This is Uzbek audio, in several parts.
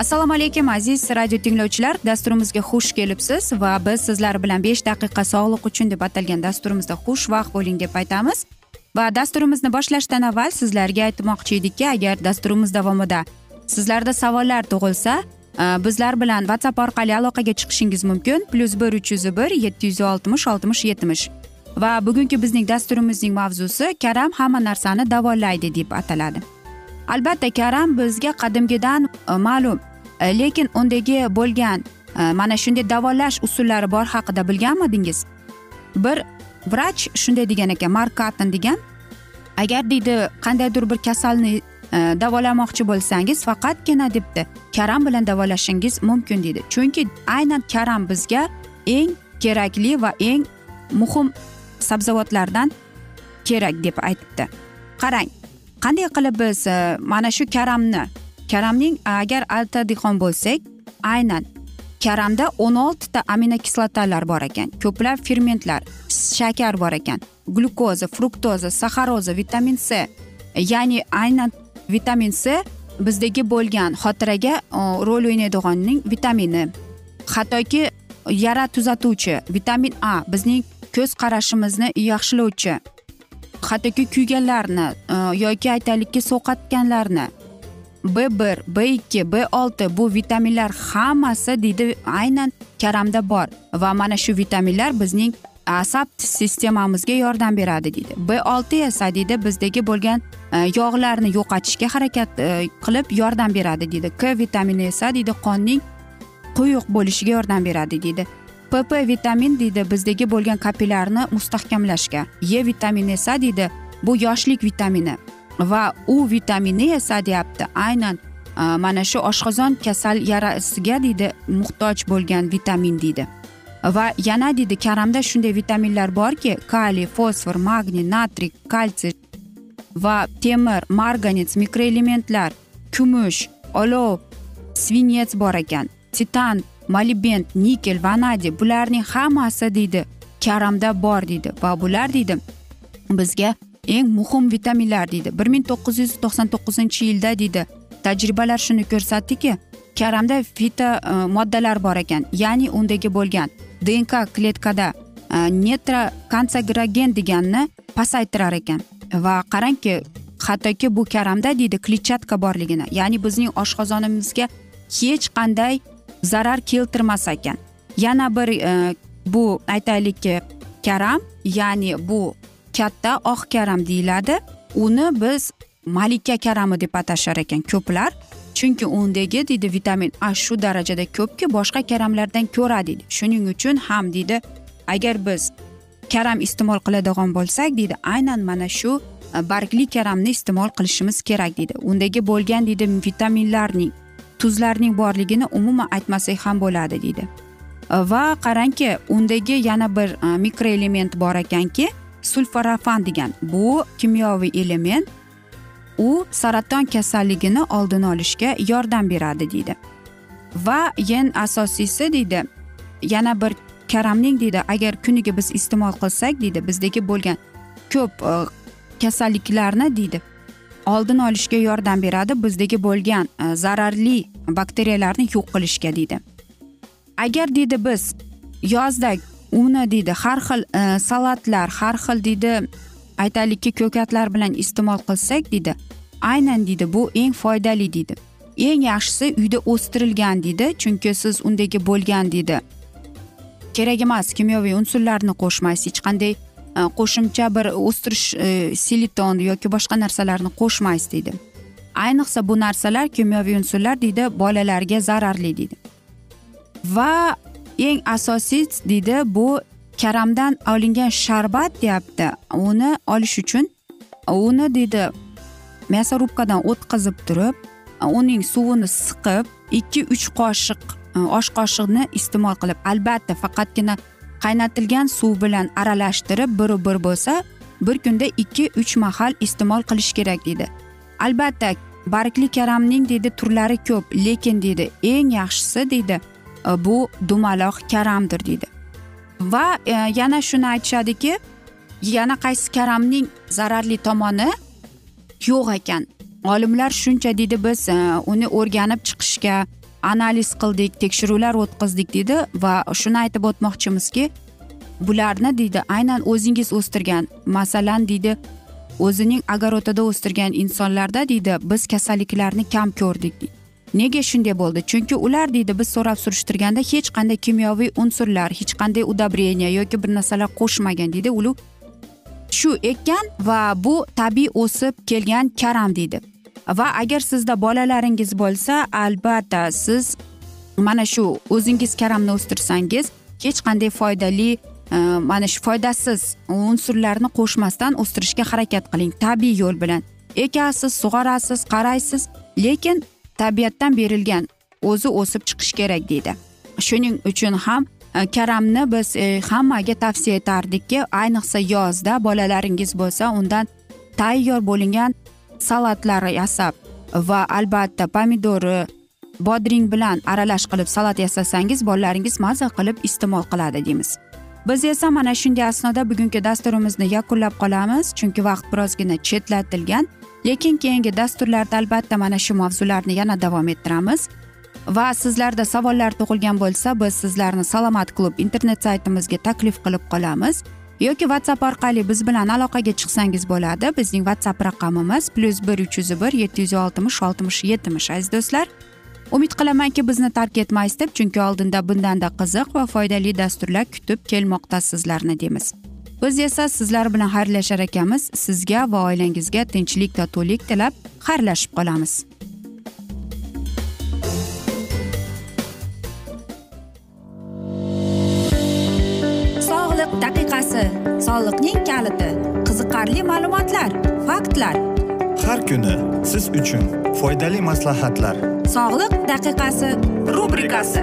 assalomu alaykum aziz radio tinglovchilar. Dasturimizga xush kelibsiz va biz sizlar bilan besh daqiqa sog'liq uchun deb atalgan dasturimizda xushvaqt bo'ling deb aytamiz. Va dasturimizni boshlashdan avval sizlarga aytmoqchi edikki agar dasturimiz davomida sizlarda savollar tug'ilsa e, bizlar bilan whatsapp orqali aloqaga chiqishingiz mumkin. Plyus bir uch yuz bir yetti yuz oltmish oltmish yetmish. Va bugungi bizning dasturimizning mavzusi karam hamma narsani davolaydi deb ataladi. Albatta karam bizga qadimgidan e, ma'lum E, lekin undagi bo'lgan e, mana shunday davolash usullari bor haqida bilganmidingiz? Bir vrach shunday degan ekan mark katton degan. Agar deydi qandaydir bir kasalni e, davolamoqchi bo'lsangiz faqatgina debdi karam bilan davolashingiz mumkin deydi. Chunki aynan karam bizga eng kerakli va eng muhim sabzavotlardan kerak deb aytibdi. Qarang qanday qilib biz mana shu karamni karamning agar alta dehqon bo'lsak aynan karamda o'n oltita aminokislotalar bor ekan. Ko'plab fermentlar shakar bor ekan glyukoza fruktoza saxaroza vitamin c. Ya'ni aynan vitamin c bizdagi bo'lgan xotiraga rol o'ynaydiganning vitamini. Hattoki yara tuzatuvchi vitamin a bizning ko'z qarashimizni yaxshilovchi hattoki kuyganlarni yoki aytaylikki sovqatganlarni b bir b ikki b olti bu vitaminlar hammasi deydi aynan karamda bor. Va mana shu vitaminlar bizning asab sistemamizga yordam beradi deydi. B olti esa deydi bizdagi bo'lgan e, yog'larni yo'qotishga harakat e, qilib yordam beradi deydi. K vitamini esa deydi qonning quyuq bo'lishiga yordam beradi deydi. Pp vitamin deydi bizdagi bo'lgan kapillarni mustahkamlashga. E vitamini esa deydi bu yoshlik vitamini. Va u vitamini esa deyapti aynan mana shu oshqozon kasal yarasiga deydi muhtoj bo'lgan vitamin deydi. Va yana deydi karamda shunday vitaminlar borki kaliy fosfor magniy natriy kalsiy va temir marganец mikroelementlar kumush olov svinets bor ekan titan molibent nikel vanadiy bularning hammasi deydi karamda bor deydi. Va bular deydi bizga eng muhim vitaminlar deydi. bir ming to'qqiz yuz to'qson to'qqizinchi yilda deydi. Tajribalar shuni ko'rsatdiki karamda fito e, moddalar bor ekan. Ya'ni undagi bo'lgan dnk kletkada netra netrokanserogen deganni pasaytirar ekan. Va qarangki hattoki bu karamda deydi kletchatka borligini. Ya'ni bizning oshqozonimizga hech qanday zarar keltirmas ekan. Yana bir e, bu aytaylikki karam ya'ni bu katta oq karam deyiladi. Uni biz malika karami deb atashar ekan ko'plar. Chunki undagi deydi vitamin a shu darajada ko'pki boshqa karamlardan ko'ra deydi. Shuning uchun ham deydi agar biz karam iste'mol qiladigan bo'lsak deydi aynan mana shu e, bargli karamni iste'mol qilishimiz kerak deydi. Undagi bo'lgan deydi vitaminlarning tuzlarning borligini umuman aytmasak ham bo'ladi deydi. E, va qarangki undagi yana bir e, mikroelement bor ekanki sulforafan degan bu kimyoviy element u saraton kasalligini oldini olishga yordam beradi deydi. Va yen asosiysi deydi yana bir karamning deydi agar kuniga biz iste'mol qilsak deydi bizdagi bo'lgan ko'p e, kasalliklarni deydi oldini olishga yordam beradi bizdagi bo'lgan e, zararli bakteriyalarni yo'q qilishga deydi. Agar deydi biz yozda uni deydi. Har xil e, salatlar har xil deydi aytaylikki ko'katlar bilan iste'mol qilsak deydi. Aynan deydi bu eng foydali deydi. Eng yaxshisi uyda o'stirilgan deydi chunki siz undagi bo'lgan deydi. Kerak emas kimyoviy unsurlarni qo'shmaysiz. Hech qanday e, qo'shimcha bir o'stirish e, siliton yoki boshqa narsalarni qo'shmaysiz deydi. Ayniqsa bu narsalar kimyoviy unsurlar deydi bolalarga zararli deydi. Va eng asosiy deydi bu karamdan olingan sharbat deyapti. Uni olish uchun uni deydi мясорубкаdan o'tkazib turib uning suvini siqib ikki uch qoshiq osh qoshiqni iste'mol qilib albatta faqatgina qaynatilgan suv bilan aralashtirib bir bir bo'lsa bir kunda ikki uch mahal iste'mol qilish kerak deydi albatta bargli karamning deydi turlari ko'p lekin deydi eng yaxshisi deydi E, bu dumaloq karamdir deydi. Va e, yana shuni aytishadiki yana qaysi karamning zararli tomoni yo'q ekan. Olimlar shuncha deydi biz e, uni o'rganib chiqishga analiz qildik tekshiruvlar o'tkazdik deydi va shuni aytib o'tmoqchimizki bularni deydi aynan o'zingiz o'stirgan masalan deydi o'zining огородida o'stirgan insonlarda deydi biz kasalliklarni kam ko'rdik nega shunday bo'ldi? Chunki ular deydi biz so'rab surishtirganda hech qanday kimyoviy unsurlar hech qanday удобрение yoki bir narsalar qo'shmagan deydi. Ular shu ekkan va bu tabiiy o'sib kelgan karam deydi. Va agar sizda bolalaringiz bo'lsa albatta siz mana shu o'zingiz karamni o'stirsangiz hech qanday foydali e, mana shu foydasiz unsurlarni qo'shmasdan o'stirishga harakat qiling. Tabiiy yo'l bilan. Ekasiz sug'orasiz qaraysiz lekin tabiatdan berilgan o'zi o'sib chiqishi kerak deydi. Shuning uchun ham e, karamni biz e, hammaga tavsiya etardikki ayniqsa yozda bolalaringiz bo'lsa undan tayyor bo'lingan salatlar yasab va albatta pomidori bodring bilan aralash qilib salat yasasangiz bolalaringiz maza qilib iste'mol qiladi deymiz. Biz esa mana shunday asnoda bugungi dasturimizni yakunlab qolamiz chunki vaqt birozgina chetlatilgan. Lekin keyingi dasturlarda albatta mana shu mavzularni yana davom ettiramiz. Va sizlarda savollar tug'ilgan bo'lsa biz sizlarni salomat klub internet saytimizga taklif qilib qolamiz. Yoki whatsapp orqali biz bilan aloqaga chiqsangiz bo'ladi. Bizning whatsapp raqamimiz plyus bir uch yuz bir yetti yuz oltmish oltmish yetmish aziz do'stlar. Umid qilamanki bizni tark etmaysiz deb chunki oldinda bundanda qiziq va foydali dasturlar kutib kelmoqda sizlarni deymiz. Biz esa sizlar bilan xayrlashar ekanmiz sizga va oilangizga tinchlik totuvlik tilab xayrlashib qolamiz. Daqiqasi soliqning kaliti qiziqarli ma'lumotlar faktlar. Har kuni siz uchun foydali maslahatlar. Sog'liq daqiqasi rubrikasi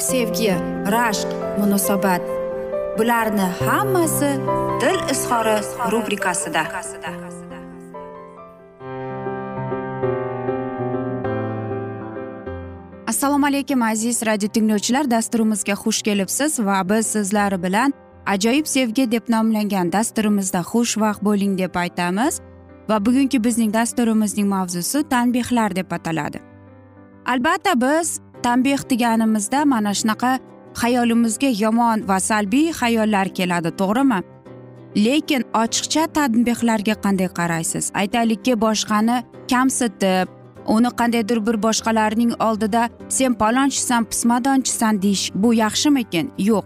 sevgi rashq munosabat. Bularni hammasi dil izhori rubrikasida. Assalomu alaykum aziz radio tinglovchilar. Dasturimizga xush kelibsiz va biz sizlar bilan ajoyib sevgi deb nomlangan dasturimizda xushvaqt bo'ling deb aytamiz. Va bugungi bizning dasturimizning mavzusi tanbehlar deb ataladi. Albatta biz tanbeh deganimizda mana shunaqa xayolimizga yomon va salbiy xayollar keladi to'g'rimi? Lekin ochiqcha tanbehlarga qanday qaraysiz? Aytaylikki boshqani kamsitib uni qandaydir bir boshqalarning oldida sen palonchisan pismadonchisan deyish bu yaxshimikin? Yo'q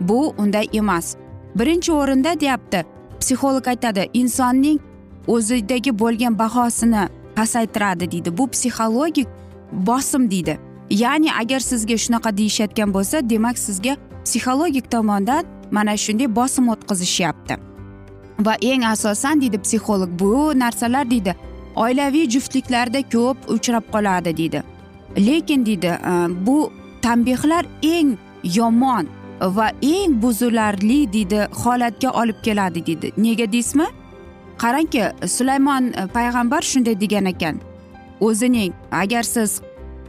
bu unday emas. Birinchi o'rinda deyapti psixolog aytadi insonning o'zidagi bo'lgan bahosini pasaytiradi deydi. Bu psixologik bosim deydi. Ya'ni agar sizga shunaqa deyishayotgan bo'lsa demak sizga psixologik tomondan mana shunday bosim o'tkazishyapti. Va eng asosan deydi psixolog bu narsalar deydi oilaviy juftliklarda ko'p uchrab qoladi deydi. Lekin deydi e, bu tanbehlar eng yomon va eng buzarli deydi holatga olib keladi deydi. Nega deysizmi? Qarangki sulaymon e, payg'ambar shunday degan ekan. O'zining agar siz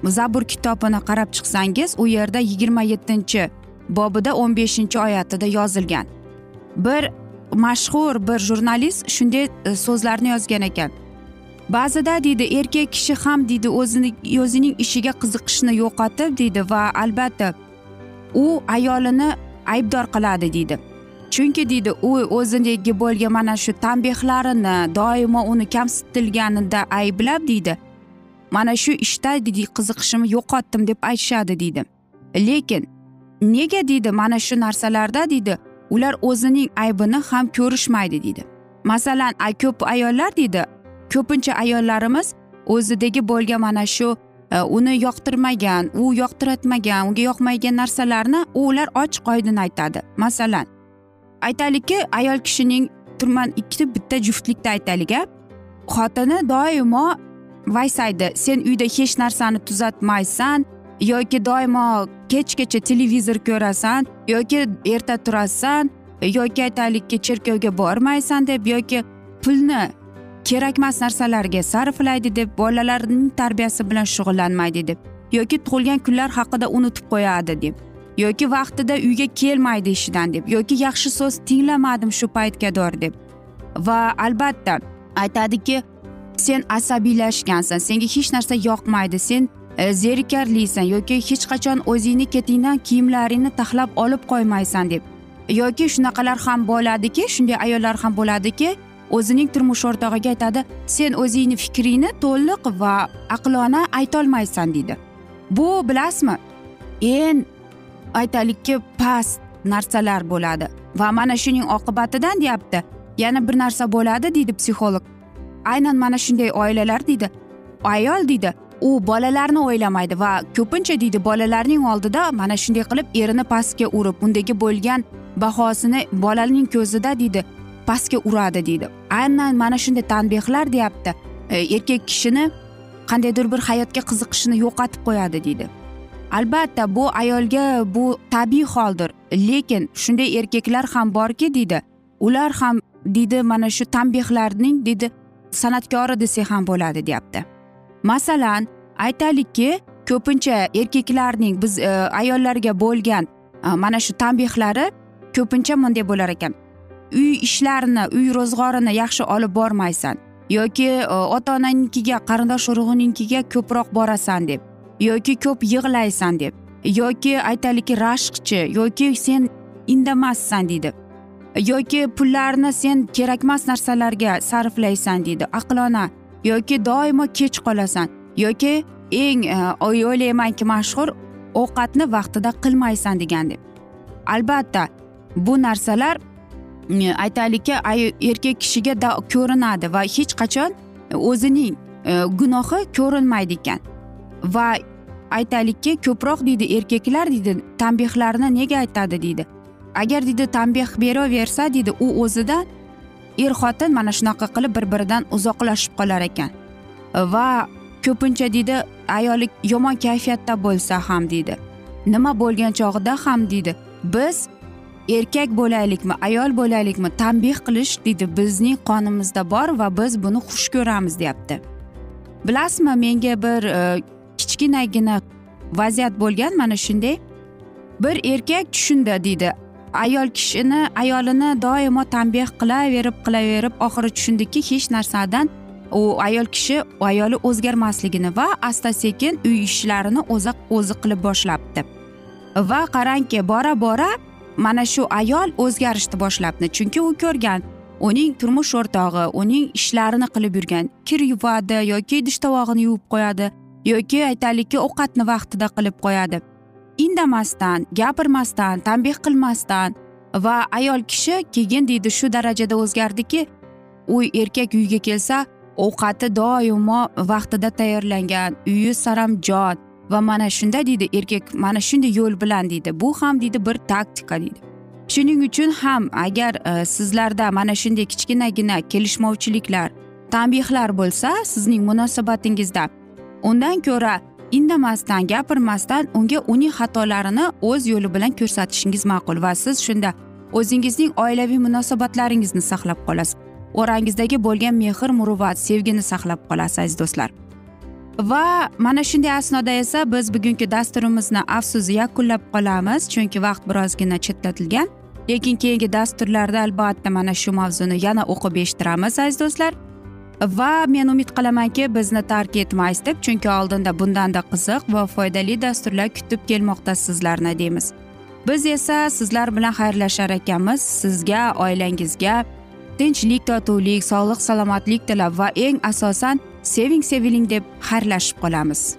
zabur kitobini qarab chiqsangiz u yerda yigirma yettinchi bobida o'n beshinchi oyatida yozilgan. Bir mashhur bir jurnalist shunday e, so'zlarni yozgan ekan. Ba'zida deydi erkak kishi ham deydi o'zini o'zining ishiga qiziqishni yo'qotib deydi va albatta u ayolini aybdor qiladi deydi. Chunki deydi u o'zidagi bo'lgan mana shu tanbehlarini doimo uni kamsitilganida ayblab deydi mana shu ishda deydi qiziqishimni yo'qotdim deb aytishadi deydi lekin nega? deydi mana shu narsalarda deydi ular o'zining aybini ham ko'rishmaydi deydi masalan ko'p ayollar deydi ko'pincha ayollarimiz o'zidagi bo'lgan mana shu e, uni yoqtirmagan u yoqtiratmagan unga yoqmaydigan narsalarni ular ochiq oydin aytadi. Masalan aytaylikki ayol kishining turman ikkita bitta juftlikda aytaylik a xotini doimo vaysaydi sen uyda hech narsani tuzatmaysan yoki doimo kechgacha televizor ko'rasan yoki erta turasan yoki aytaylikki cherkovga bormaysan deb yoki pulni kerakmas narsalarga sarflaydi deb bolalarning tarbiyasi bilan shug'ullanmaydi deb yoki tug'ilgan kunlar haqida unutib qo'yadi deb yoki vaqtida uyga kelmaydi ishidan deb yoki yaxshi so'z tinglamadim shu paytga dor deb. Va albatta aytadiki sen asabiylashgansan senga hech narsa yoqmaydi. Sen e, zerikarlisan yoki hech qachon o'zingni ketingdan kiyimlaringni taxlab olib qo'ymaysan deb. Yoki shunaqalar ham bo'ladiki shunday ayollar ham bo'ladiki o'zining turmush o'rtog'iga aytadi sen o'zingni fikringni to'liq va aqlona aytolmaysan deydi. Bu bilasizmi? Eng aytaylikki past narsalar bo'ladi. Va mana shuning oqibatidan deyapti. Yana bir narsa bo'ladi deydi psixolog. Aynan mana shunday oilalar deydi ayol deydi u bolalarni o'ylamaydi va ko'pincha deydi bolalarning oldida mana shunday qilib erini pastga urib undagi bo'lgan bahosini bolaning ko'zida deydi pastga uradi deydi aynan mana shunday tanbehlar deyapti. E, erkak kishini qandaydir bir hayotga qiziqishini yo'qotib qo'yadi deydi albatta bu ayolga bu tabiiy holdir lekin shunday erkaklar ham borki deydi ular ham deydi mana shu tanbehlarning deydi san'atkori desak ham bo'ladi deyapti. Masalan aytaylikki ko'pincha erkaklarning biz e, ayollarga bo'lgan e, mana shu tanbehlari ko'pincha bunday bo'lar ekan. Uy ishlarini uy ro'zg'orini yaxshi olib bormaysan yoki e, ota onangnikiga qarindosh urug'ingnikiga ko'proq borasan deb yoki ko'p yig'laysan deb yoki aytaylikki rashqchi yoki sen indamassan deydi. Yoki pullarni sen kerakmas narsalarga sarflaysan deydi. Aqlona yoki doimo kech qolasan yoki eng e, o'ylaymanki mashhur ovqatni vaqtida qilmaysan degan deb albatta bu narsalar e, aytaylikki erkak kishiga ko'rinadi va hech qachon o'zining e, gunohi ko'rinmaydi ekan. Va aytaylikki ko'proq deydi erkaklar deydi tanbehlarni nega aytadi deydi. Agar deydi tanbeh beraversa deydi u o'zidan er xotin mana shunaqa qilib bir biridan uzoqlashib qolar ekan. Va ko'pincha deydi ayoli yomon kayfiyatda bo'lsa ham deydi nima bo'lgan chog'ida ham deydi biz erkak bo'laylikmi ayol bo'laylikmi tanbeh qilish deydi bizning qonimizda bor va biz buni xush ko'ramiz deyapti. Bilasizmi menga bir e, kichkinagina vaziyat bo'lgan mana shunday. Bir erkak tushundi deydi ayol kishini ayolini doimo tanbeh qilaverib qilaverib oxiri tushundiki hech narsadan u ayol kishi ayoli o'zgarmasligini va asta sekin uy ishlarini o'zi o'zi qilib boshlabdi. Va qarangki bora bora mana shu ayol o'zgarishni boshlabdi. Chunki u ko'rgan uning turmush o'rtog'i uning ishlarini qilib yurgan kir yuvadi yoki idish tovog'ini yuvib qo'yadi yoki aytaylikki ovqatni vaqtida qilib qo'yadi. Indamasdan gapirmasdan tanbeh qilmasdan va ayol kishi keyin deydi shu darajada o'zgardiki u erkak uyga kelsa ovqati doimo vaqtida tayyorlangan uyi saramjon va mana shunda deydi erkak mana shunday yo'l bilan deydi bu ham deydi bir taktika deydi. Shuning uchun ham agar e, sizlarda mana shunday kichkinagina kelishmovchiliklar tanbehlar bo'lsa sizning munosabatingizda undan ko'ra indamasdan gapirmasdan unga uning xatolarini o'z yo'li bilan ko'rsatishingiz ma'qul. Va siz shunda o'zingizning oilaviy munosabatlaringizni saqlab qolasiz. O'rangizdagi bo'lgan mehr muruvvat sevgini saqlab qolasiz aziz do'stlar. Va mana shunday asnoda esa biz bugungi dasturimizni afsus yakunlab qolamiz chunki vaqt birozgina chetlatilgan. Lekin keyingi dasturlarda albatta mana shu mavzuni yana o'qib eshittiramiz aziz do'stlar. Va men umid qilamanki bizni tark etmaysiz deb chunki oldinda bundanda qiziq va foydali dasturlar kutib kelmoqda sizlarni deymiz. Biz esa sizlar bilan xayrlashar ekanmiz. Sizga oilangizga tinchlik totuvlik sog'lik salomatlik tilab va eng asosan seving seviling deb xayrlashib qolamiz.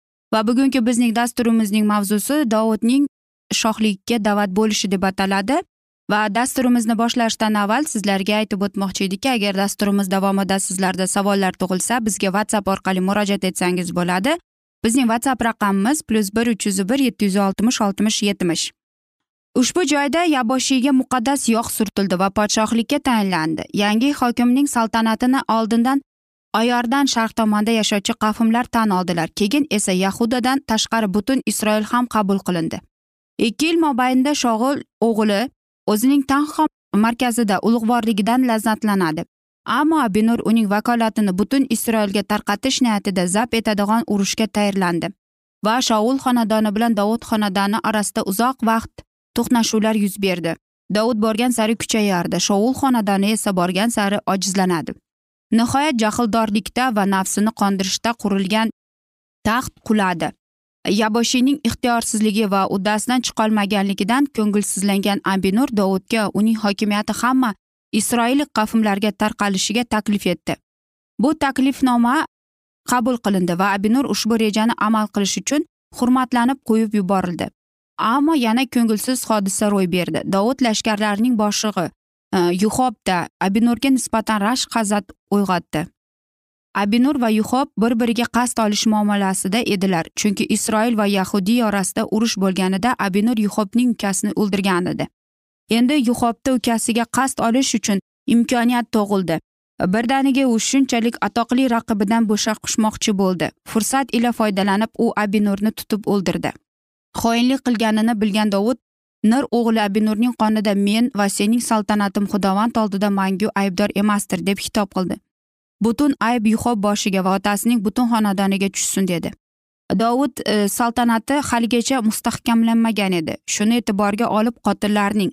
Va bugungi bizning dasturimizning mavzusi dovudning shohlikka da'vat bo'lishi deb ataladi va dasturimizni boshlashdan avval sizlarga aytib o'tmoqchi edikki agar dasturimiz davomida sizlarda savollar tug'ilsa bizga whatsapp orqali murojaat etsangiz bo'ladi. Bizning whatsapp raqamimiz plyus bir uch yuz bir yetti yuz oltmish oltmish yetmish. Ushbu joyda yaboshiyga muqaddas yog' surtildi va podshohlikka tayinlandi. Yangi hokimning saltanatini oldindan ayordan sharq tomonda yashovchi qavmlar tan oldilar. Keyin esa yahudadan tashqari butun isroil ham qabul qilindi. Ikki yil mobaynida shog'ul o'g'li o'zining tanxom markazida ulug'vorligidan lazzatlanadi. Ammo abinur uning vakolatini butun isroilga tarqatish niyatida zabt etadigan urushga tayyorlandi va shaul xonadoni bilan dovud xonadoni orasida uzoq vaqt to'qnashuvlar yuz berdi. Dovud borgan sari kuchayardi shovul xonadoni esa borgan sari ojizlanadi. Nihoyat jahldorlikda va nafsini qondirishda qurilgan taxt quladi. Yaboshiyning ixtiyorsizligi va uddasidan chiqolmaganligidan ko'ngilsizlangan abinur dovudga uning hokimiyati hamma isroil qavmlarga tarqalishiga taklif etdi. Bu taklifnoma qabul qilindi va abinur ushbu rejani amal qilish uchun hurmatlanib qo'yib yuborildi. Ammo yana ko'ngilsiz hodisa ro'y berdi. Dovud lashkarlarining boshlig'i yuhobda abinurga nisbatan rashk g'azab uyg'otdi abinur va yuhob bir biriga qasd olish muomalasida edilar. Chunki isroil va yahudiy orasida urush bo'lganida abinur yuhobning ukasini o'ldirgan edi. Endi yuxobda ukasiga qasd olish uchun imkoniyat tug'ildi. Birdaniga u shunchalik atoqli raqibidan bo'shaqishmoqchi bo'ldi. Fursat ila foydalanib u abinurni tutib o'ldirdi. Xoinlik qilganini bilgan dovud nur o'g'li abinurning qonida men va sening saltanatim xudovand oldida mangu aybdor emasdir deb xitob qildi. Butun ayb yuhob boshiga va otasining butun xonadoniga tushsin dedi. Dovud e, saltanati haligacha mustahkamlanmagan edi. Shuni e'tiborga olib qotillarning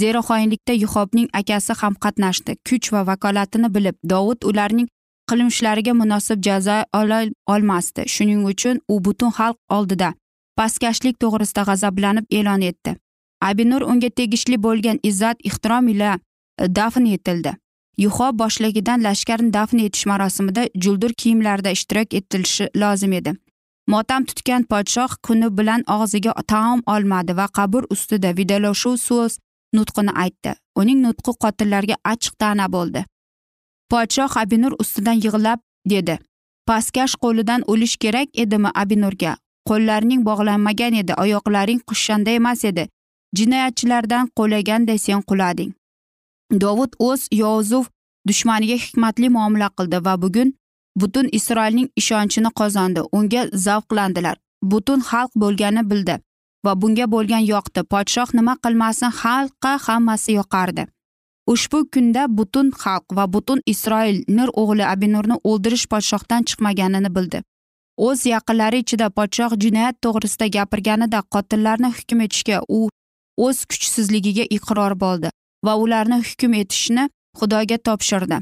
zero xoinlikda yuhobning akasi ham qatnashdi. Kuch va vakolatini bilib dovud ularning qilmishlariga munosib jazo ola olmasdi. Shuning uchun u butun xalq oldida pastkashlik to'g'risida g'azablanib e'lon etdi. Abinur unga tegishli bo'lgan izzat ehtirom ila e, dafn etildi. Yuho boshligidan lashkarni dafn etish marosimida juldur kiyimlarda ishtirok etilishi lozim edi. Motam tutgan podshoh kuni bilan og'ziga taom olmadi va qabr ustida vidolashuv so'z nutqini aytdi. Uning nutqi qotillarga achchiq ta'na bo'ldi. Podshoh abinur ustidan yig'lab dedi pastkash qo'lidan o'lish kerak edimi abinurga? Qo'llarning bog'lanmagan edi oyoqlaring qushshanda emas edi. Jinoyatchilardan qulaganday sen qulading. Dovud o'z yozuv dushmaniga hikmatli muomala qildi va bugun butun isroilning ishonchini qozondi. Unga zavqlandilar. Butun xalq bo'lgani bildi va bunga bo'lgan yoqdi. Podshoh nima qilmasin xalqqa hammasi yoqardi. Ushbu kunda butun xalq va butun isroil nur o'g'li abinurni o'ldirish podshohdan chiqmaganini bildi. O'z yaqinlari ichida podshoh jinoyat to'g'risida gapirganida qotillarni hukm etishga u o'z kuchsizligiga iqror bo'ldi va ularni hukm etishni xudoga topshirdi.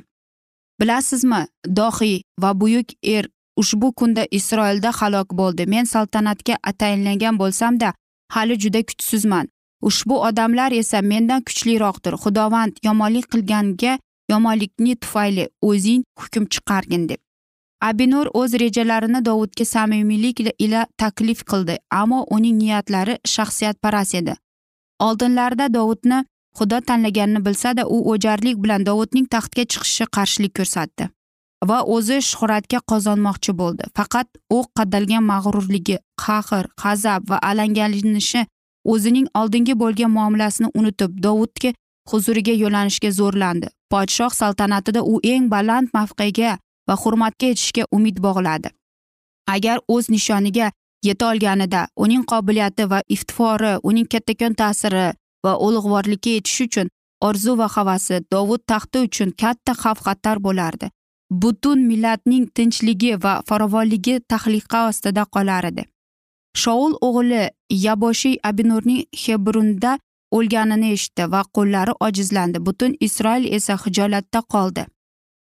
Bilasizmi dohiy va buyuk er ushbu kunda isroilda halok bo'ldi. Men saltanatga tayinlangan bo'lsamda hali juda kuchsizman. Ushbu odamlar esa mendan kuchliroqdir. Xudovand yomonlik qilganga yomonlikni tufayli o'zing hukm chiqargin deb. Abinur o'z rejalarini dovudga samimiylik ila taklif qildi ammo uning niyatlari shaxsiyatparast edi. Oldinlarida dovudni xudo tanlaganini bilsada u o'jarlik bilan dovudning taxtga chiqishi qarshilik ko'rsatdi va o'zi shuhratga qozonmoqchi bo'ldi. Faqat o'q qadalgan mag'rurligi qahr g'azab va alangalanishi o'zining oldingi bo'lgan muomalasini unutib dovudga huzuriga yo'lanishga zo'rlandi. Podshoh saltanatida u eng baland mavqega va hurmatga yetishga umid bog'ladi. Agar o'z nishoniga yeta olganida uning qobiliyati va iftifori uning kattakon ta'siri va ulug'vorlikka yetish uchun orzu va havasi dovud taxti uchun katta xavf xatar bo'lardi. Butun millatning tinchligi va farovonligi tahliqa ostida qolar edi. Shoul o'g'li yaboshiy abinurning hebrunda o'lganini eshitdi va qo'llari ojizlandi. Butun isroil esa hijolatda qoldi.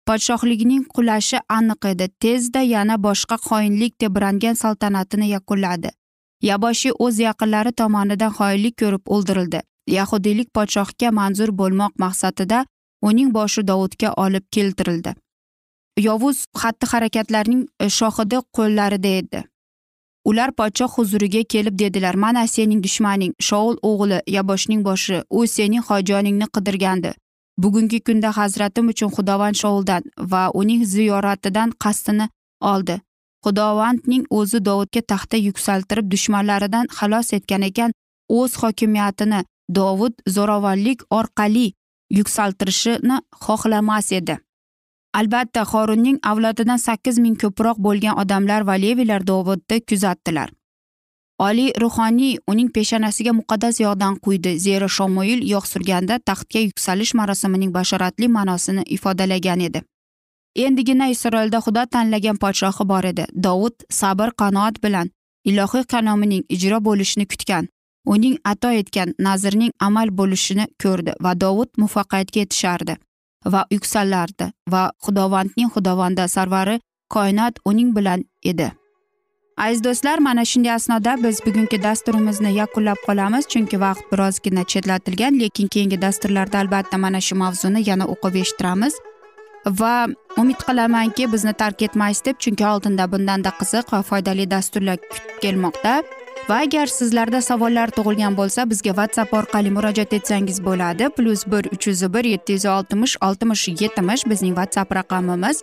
Podshohlikning qulashi aniq edi. Tezda yana boshqa xoinlik tebrangan saltanatini yakunladi. Yaboshiy o'z yaqinlari tomonidan xoinlik ko'rib o'ldirildi. Yahudiylik podshohga manzur bo'lmoq maqsadida uning boshi dovudga olib keltirildi. Yovuz xatti harakatlarning e, shohidi qo'llarida edi. Ular podshoh huzuriga kelib dedilar mana sening dushmaning shoul o'g'li yaboshning boshi u sening hojoningni qidirgandi. Bugungi kunda hazratim uchun xudovand shouldan va uning ziyoratidan qasdini oldi. Xudovandning o'zi dovudga taxta yuksaltirib dushmanlaridan xalos etgan ekan o'z hokimiyatini dovud zo'ravonlik orqali yuksaltirishini xohlamas edi. Albatta xorunning avlodidan sakkiz ming ko'proq bo'lgan odamlar va levilar dovudni kuzatdilar. Oliy ruhoniy uning peshonasiga muqaddas yog'dan quydi. Zero shomoil yog' surganda taxtga yuksalish marosimining bashoratli ma'nosini ifodalagan edi. Endigina isroilda xudo tanlagan podshohi bor edi. Dovud sabr qanoat bilan ilohiy qanomining ijro bo'lishini kutgan uning ato etgan nazrning amal bo'lishini ko'rdi va dovud muvaffaqiyatga yetishardi va yuksalardi va xudovandning xudovandi sarvari koinot uning bilan edi. Aziz do'stlar mana shunday asnoda biz bugungi dasturimizni yakunlab qolamiz chunki vaqt birozgina chetlatilgan lekin keyingi dasturlarda albatta mana shu mavzuni yana o'qib eshittiramiz. Va umid qilamanki bizni tark etmaysiz deb chunki oldinda bundanda qiziq va foydali dasturlar kutib kelmoqda. Va agar sizlarda savollar tug'ilgan bo'lsa bizga whatsapp orqali murojaat etsangiz bo'ladi. Plyus bir uch yuz bir yetti yuz oltmish oltmish yetmish bizning whatsapp raqamimiz.